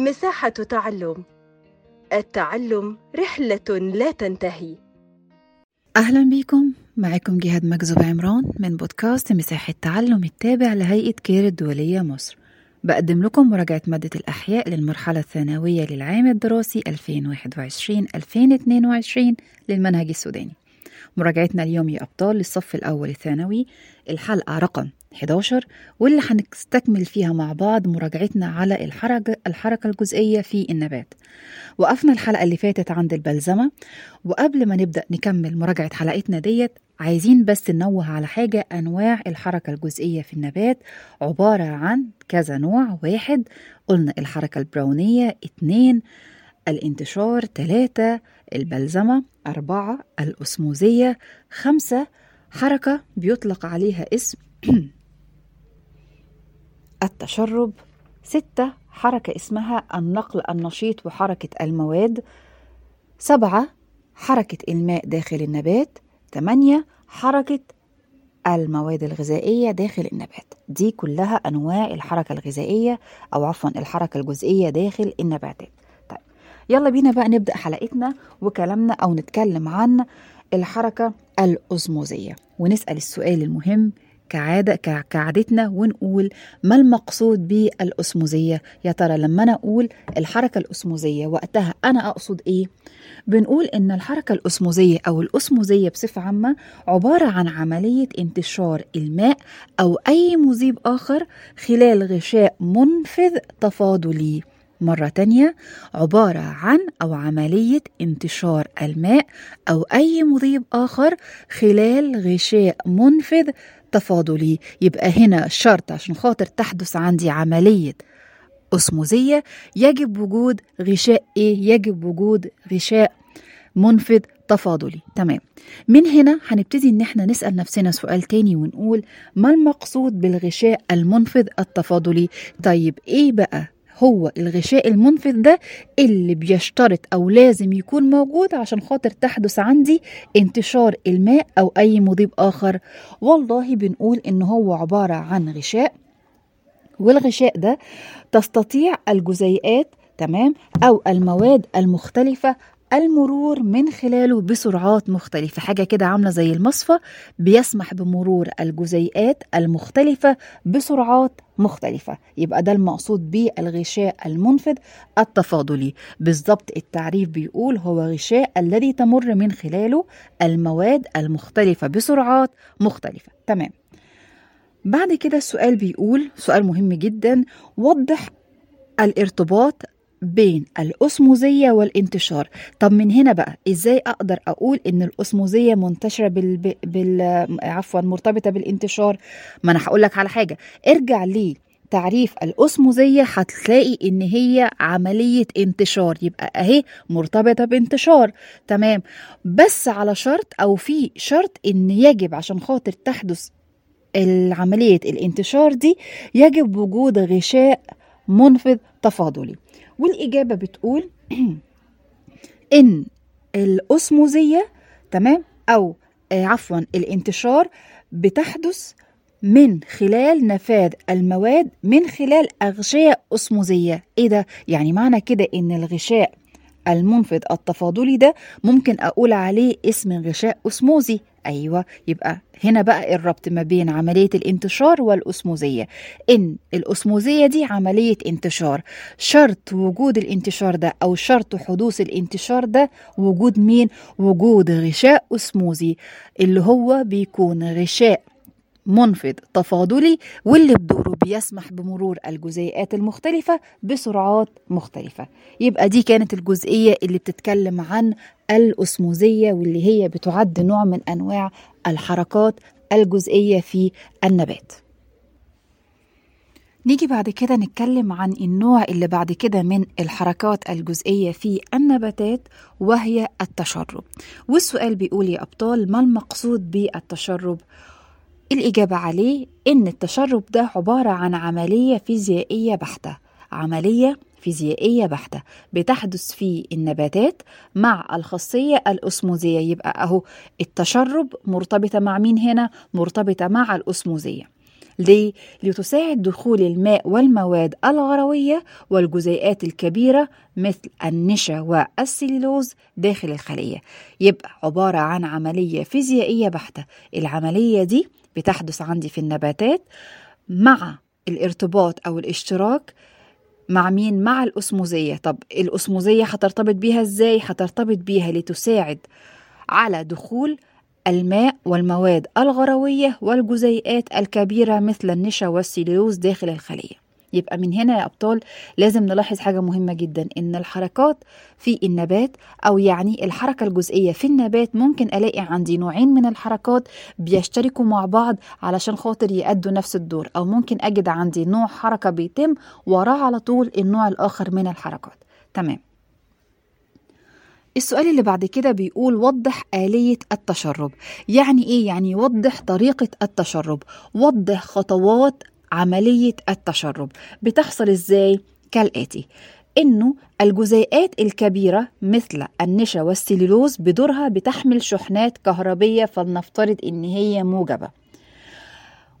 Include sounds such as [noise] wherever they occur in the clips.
مساحة تعلم. التعلم رحلة لا تنتهي. أهلا بكم. معكم جهاد مجذوب عمران من بودكاست مساحة تعلم التابع لهيئة كير الدولية مصر. بقدم لكم مراجعة مادة الأحياء للمرحلة الثانوية للعام الدراسي 2021-2022 للمنهج السوداني. مراجعتنا اليوم يا أبطال للصف الأول الثانوي الحلقة رقم 11 واللي هنستكمل فيها مع بعض مراجعتنا على الحركة, الحركة الجزئية في النبات. وقفنا الحلقة اللي فاتت عند البلزمة وقبل ما نبدأ نكمل مراجعة حلقتنا ديت عايزين بس ننوه على حاجة أنواع الحركة الجزئية في النبات. عبارة عن كذا نوع واحد قلنا الحركة البراونية اتنين الانتشار تلاتة البلزمة أربعة الأسموزية خمسة حركة بيطلق عليها اسم [clears throat] التشرب ستة حركة اسمها النقل النشيط وحركة المواد سبعة حركة إلماء داخل النبات ثمانية حركة المواد الغذائية داخل النبات. دي كلها أنواع الحركة الغذائية أو عفوا الحركة الجزئية داخل النباتات. يلا بينا بقى نبدأ حلقتنا وكلامنا أو نتكلم عن الحركة الأزموزية ونسأل السؤال المهم كعادة كعادتنا ونقول ما المقصود بالأسموزية يا ترى لما أنا أقول الحركة الأسموزية وقتها أنا أقصد إيه؟ بنقول إن الحركة الأسموزية أو الأسموزية بصفة عامة عبارة عن عملية انتشار الماء أو أي مذيب آخر خلال غشاء منفذ تفاضلي. مرة تانية عبارة عن أو عملية انتشار الماء أو أي مذيب آخر خلال غشاء منفذ تفاضلي. يبقى هنا شرط عشان خاطر تحدث عندي عملية أسموزية يجب وجود غشاء إيه؟ يجب وجود غشاء منفذ تفاضلي. تمام. من هنا هنبتدي إن إحنا نسأل نفسنا سؤال تاني ونقول ما المقصود بالغشاء المنفذ التفاضلي؟ طيب إيه بقى؟ هو الغشاء المنفذ ده اللي بيشترط أو لازم يكون موجود عشان خاطر تحدث عندي انتشار الماء أو أي مضيب آخر. والله بنقول إن هو عبارة عن غشاء والغشاء ده تستطيع الجزيئات تمام أو المواد المختلفة المرور من خلاله بسرعات مختلفة. حاجة كده عاملة زي المصفى بيسمح بمرور الجزيئات المختلفة بسرعات مختلفة. يبقى ده المقصود بالغشاء المنفذ التفاضلي. بالضبط التعريف بيقول هو غشاء الذي تمر من خلاله المواد المختلفة بسرعات مختلفة. تمام. بعد كده السؤال بيقول سؤال مهم جدا وضح الارتباط بين الأسموزية والانتشار. طب من هنا بقى إزاي أقدر أقول إن الأسموزية منتشرة بال... بال... عفوا مرتبطة بالانتشار؟ ما أنا هقول لك على حاجة. ارجع ليه تعريف الأسموزية هتلاقي إن هي عملية انتشار. يبقى أهي مرتبطة بانتشار. تمام. بس على شرط أو في شرط إن يجب عشان خاطر تحدث عملية الانتشار دي يجب وجود غشاء منفذ تفاضلي. والإجابة بتقول [clears throat] إن الأسموزية تمام؟ أو آه عفوا الانتشار بتحدث من خلال نفاذ المواد من خلال أغشاء أسموزية إيه ده؟ يعني معنى كده إن الغشاء المنفذ التفاضلي ده ممكن أقول عليه اسم غشاء أسموزي أيوة. يبقى هنا بقى الربط ما بين عملية الانتشار والأسموزية. إن الأسموزية دي عملية انتشار. شرط وجود الانتشار ده أو شرط حدوث الانتشار ده وجود مين؟ وجود غشاء أسموزي اللي هو بيكون غشاء منفذ تفاضلي واللي بدوره بيسمح بمرور الجزيئات المختلفة بسرعات مختلفة. يبقى دي كانت الجزئية اللي بتتكلم عن الأسموزية واللي هي بتعد نوع من أنواع الحركات الجزئية في النبات. نيجي بعد كده نتكلم عن النوع اللي بعد كده من الحركات الجزئية في النباتات وهي التشرب. والسؤال بيقول يا أبطال ما المقصود بالتشرب؟ الإجابة عليه إن التشرب ده عبارة عن عملية فيزيائية بحتة. عملية فيزيائية بحتة. بتحدث في النباتات مع الخاصية الأسموزية يبقى أهو التشرب مرتبطة مع مين هنا؟ مرتبطة مع الأسموزية ليه؟ لتساعد دخول الماء والمواد الغروية والجزيئات الكبيرة مثل النشا والسليلوز داخل الخلية يبقى عبارة عن عملية فيزيائية بحتة العملية دي بتحدث عندي في النباتات مع الارتباط أو الاشتراك مع مين؟ مع الأسموزية طب الأسموزية هترتبط بيها إزاي؟ هترتبط بيها لتساعد على دخول الماء والمواد الغروية والجزيئات الكبيرة مثل النشا والسيلولوز داخل الخلية. يبقى من هنا يا أبطال لازم نلاحظ حاجة مهمة جدا إن الحركات في النبات أو يعني الحركة الجزئية في النبات ممكن ألاقي عندي نوعين من الحركات بيشتركوا مع بعض علشان خاطر يأدوا نفس الدور أو ممكن أجد عندي نوع حركة بيتم وراه على طول النوع الآخر من الحركات. تمام. السؤال اللي بعد كده بيقول وضح آلية التشرب. يعني إيه؟ يعني وضح طريقة التشرب. وضح خطوات عملية التشرب. بتحصل إزاي؟ كالآتي. إنه الجزيئات الكبيرة مثل النشا والسليلوز بدورها بتحمل شحنات كهربية فلنفترض إن هي موجبة.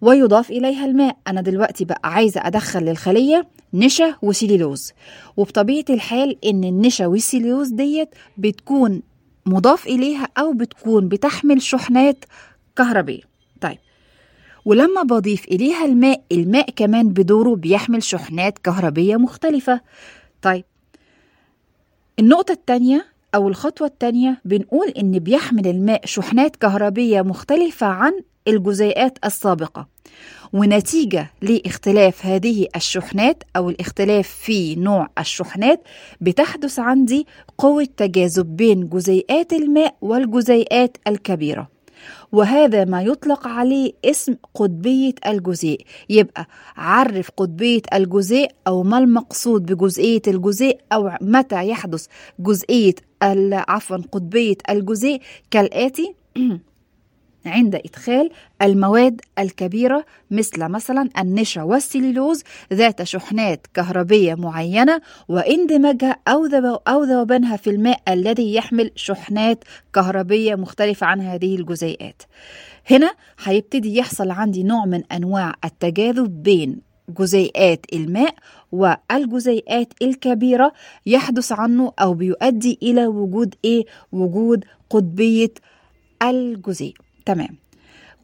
ويضاف إليها الماء. أنا دلوقتي بقى عايزة أدخل للخلية نشا وسيليلوز. وبطبيعة الحال إن النشا والسيليلوز ديت بتكون مضاف إليها أو بتكون بتحمل شحنات كهربية. طيب. ولما بضيف إليها الماء الماء كمان بدوره بيحمل شحنات كهربية مختلفة. طيب. النقطة التانية أو الخطوة التانية بنقول إن بيحمل الماء شحنات كهربية مختلفة عن الجزيئات السابقة. ونتيجة لاختلاف هذه الشحنات أو الاختلاف في نوع الشحنات بتحدث عندي قوة تجاذب بين جزيئات الماء والجزيئات الكبيرة. وهذا ما يطلق عليه اسم قطبية الجزيء. يبقى عرف قطبية الجزيء أو ما المقصود بجزئية الجزيء أو متى يحدث جزئية عفوا قطبية الجزيء كالآتي. [clears throat] عند إدخال المواد الكبيرة مثل مثلا النشا والسليلوز ذات شحنات كهربية معينة واندماجها أو ذوبانها في الماء الذي يحمل شحنات كهربية مختلفة عن هذه الجزيئات. هنا هيبتدي يحصل عندي نوع من أنواع التجاذب بين جزيئات الماء والجزيئات الكبيرة يحدث عنه أو بيؤدي إلى وجود إيه؟ وجود قطبية الجزيء. تمام.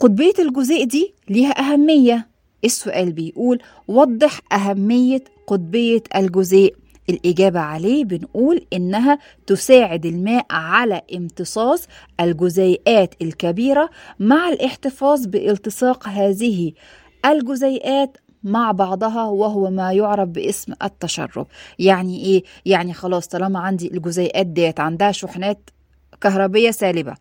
قطبية الجزيء دي ليها أهمية. السؤال بيقول وضح أهمية قطبية الجزيء. الإجابة عليه بنقول إنها تساعد الماء على امتصاص الجزيئات الكبيرة مع الاحتفاظ بالتصاق هذه الجزيئات مع بعضها وهو ما يعرف باسم التشرب. يعني إيه؟ يعني خلاص طالما عندي الجزيئات ديت عندها شحنات كهربية سالبة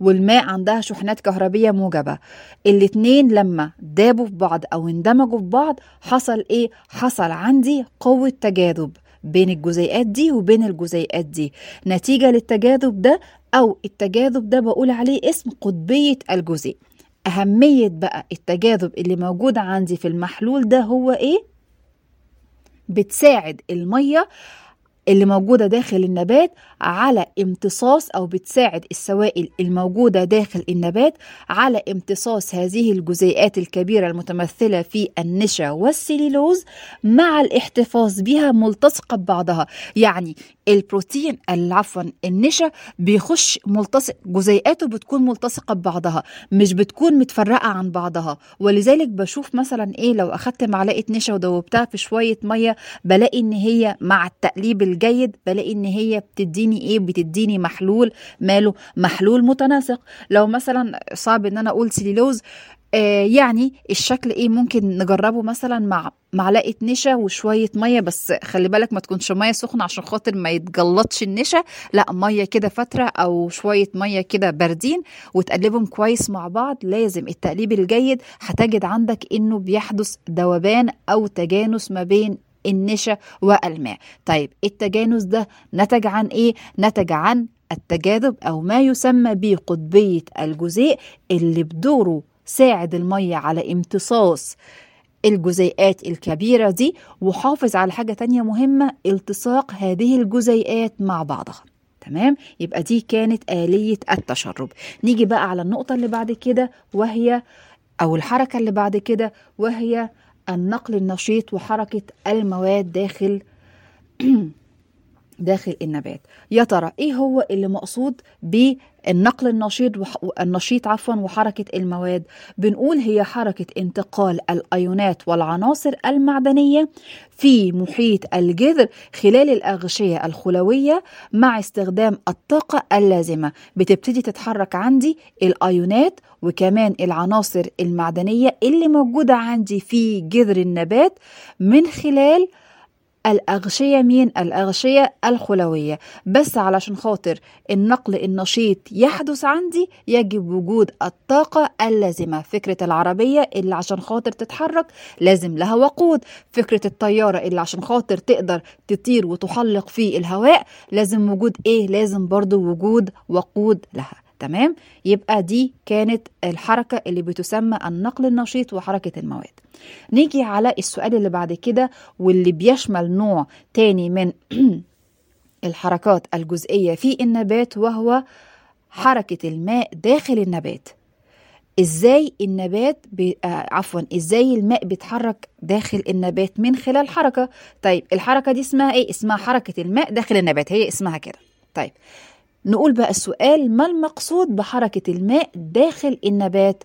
والماء عندها شحنات كهربية موجبة الاتنين لما دابوا في بعض أو اندمجوا في بعض حصل إيه؟ حصل عندي قوة تجاذب بين الجزيئات دي وبين الجزيئات دي نتيجة للتجاذب ده أو التجاذب ده بقول عليه اسم قطبية الجزيء أهمية بقى التجاذب اللي موجود عندي في المحلول ده هو إيه؟ بتساعد المية اللي موجودة داخل النبات على امتصاص أو بتساعد السوائل الموجودة داخل النبات على امتصاص هذه الجزيئات الكبيرة المتمثلة في النشا والسليلوز مع الاحتفاظ بها ملتصقة ببعضها. يعني البروتين عفوا النشا بيخش ملتصق جزيئاته بتكون ملتصقة ببعضها مش بتكون متفرقة عن بعضها. ولذلك بشوف مثلا إيه لو أخدت معلقة نشا ودوبتها في شوية مية بلاقي إن هي مع التقليب الجيد بلاقي إن هي بتديني إيه؟ بتديني محلول ماله محلول متناسق. لو مثلا صعب إن أنا أقول سليلوز آه يعني الشكل إيه؟ ممكن نجربه مثلا مع معلقة نشا وشوية مية بس خلي بالك ما تكونش مية سخنة عشان خاطر ما يتجلطش النشا. لا مية كده فترة أو شوية مية كده باردين وتقلبهم كويس مع بعض. لازم التقليب الجيد. هتجد عندك إنه بيحدث ذوبان أو تجانس ما بين النشا والماء. طيب التجانس ده نتج عن إيه؟ نتج عن التجاذب أو ما يسمى بقطبية الجزيء اللي بدوره ساعد المية على امتصاص الجزيئات الكبيرة دي. وحافظ على حاجة تانية مهمة التصاق هذه الجزيئات مع بعضها. تمام؟ يبقى دي كانت آلية التشرب. نيجي بقى على النقطة اللي بعد كده وهي أو الحركة اللي بعد كده وهي النقل النشيط وحركة المواد داخل [clears throat] داخل النبات. يا ترى إيه هو اللي مقصود بالنقل النشيط وح... النشيط عفوا وحركة المواد. بنقول هي حركة انتقال الأيونات والعناصر المعدنية في محيط الجذر خلال الأغشية الخلوية مع استخدام الطاقة اللازمة. بتبتدي تتحرك عندي الأيونات وكمان العناصر المعدنية اللي موجودة عندي في جذر النبات من خلال الأغشية مين؟ الأغشية الخلوية بس علشان خاطر النقل النشيط يحدث عندي يجب وجود الطاقة اللازمة فكرة العربية اللي عشان خاطر تتحرك لازم لها وقود فكرة الطيارة اللي عشان خاطر تقدر تطير وتحلق في الهواء لازم وجود إيه؟ لازم برضو وجود وقود لها تمام؟ يبقى دي كانت الحركة اللي بتسمى النقل النشيط وحركة المواد. نيجي على السؤال اللي بعد كده واللي بيشمل نوع تاني من [clears throat] الحركات الجزئية في النبات وهو حركة الماء داخل النبات. إزاي النبات. آه عفوا إزاي الماء بيتحرك داخل النبات من خلال حركة؟ طيب الحركة دي اسمها إيه؟ اسمها حركة الماء داخل النبات هي اسمها كده. طيب نقول بقى السؤال ما المقصود بحركة الماء داخل النبات؟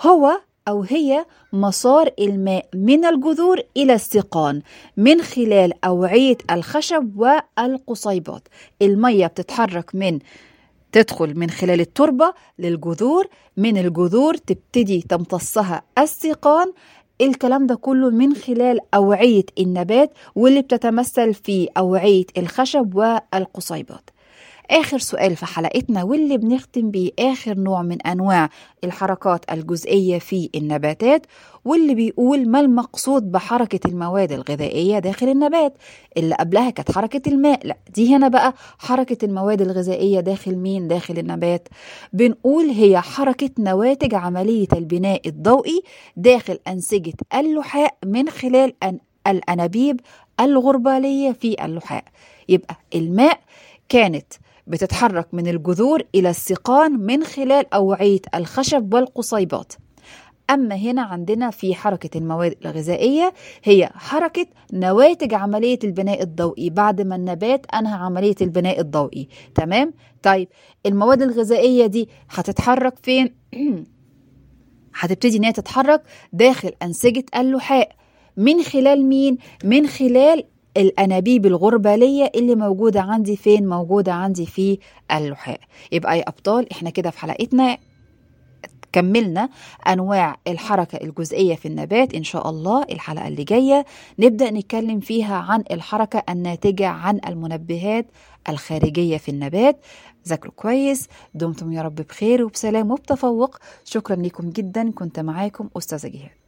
هو أو هي مسار الماء من الجذور إلى السقان من خلال أوعية الخشب والقصيبات. المية بتتحرك من تدخل من خلال التربة للجذور من الجذور تبتدي تمتصها السقان. الكلام ده كله من خلال أوعية النبات واللي بتتمثل في أوعية الخشب والقصيبات. آخر سؤال في حلقتنا واللي بنختم بيه آخر نوع من أنواع الحركات الجزئية في النباتات واللي بيقول ما المقصود بحركة المواد الغذائية داخل النبات؟ اللي قبلها كانت حركة الماء لا دي هنا بقى حركة المواد الغذائية داخل مين؟ داخل النبات. بنقول هي حركة نواتج عملية البناء الضوئي داخل أنسجة اللحاء من خلال أن الأنابيب الغربالية في اللحاء. يبقى الماء كانت بتتحرك من الجذور إلى السقان من خلال أوعية الخشب والقصيبات أما هنا عندنا في حركة المواد الغذائية هي حركة نواتج عملية البناء الضوئي بعد ما النبات أنهى عملية البناء الضوئي تمام؟ طيب المواد الغذائية دي هتتحرك فين؟ [clears throat] هتبتدي إن هي تتحرك داخل أنسجة اللحاء من خلال مين؟ من خلال الأنابيب الغربالية اللي موجودة عندي فين؟ موجودة عندي في اللحاء يبقى يا أبطال إحنا كده في حلقتنا كملنا أنواع الحركة الجزئية في النبات. إن شاء الله الحلقة اللي جاية نبدأ نتكلم فيها عن الحركة الناتجة عن المنبهات الخارجية في النبات. ذاكروا كويس دمتم يا رب بخير وبسلام وبتفوق. شكرا لكم جدا كنت معاكم أستاذة جهاد.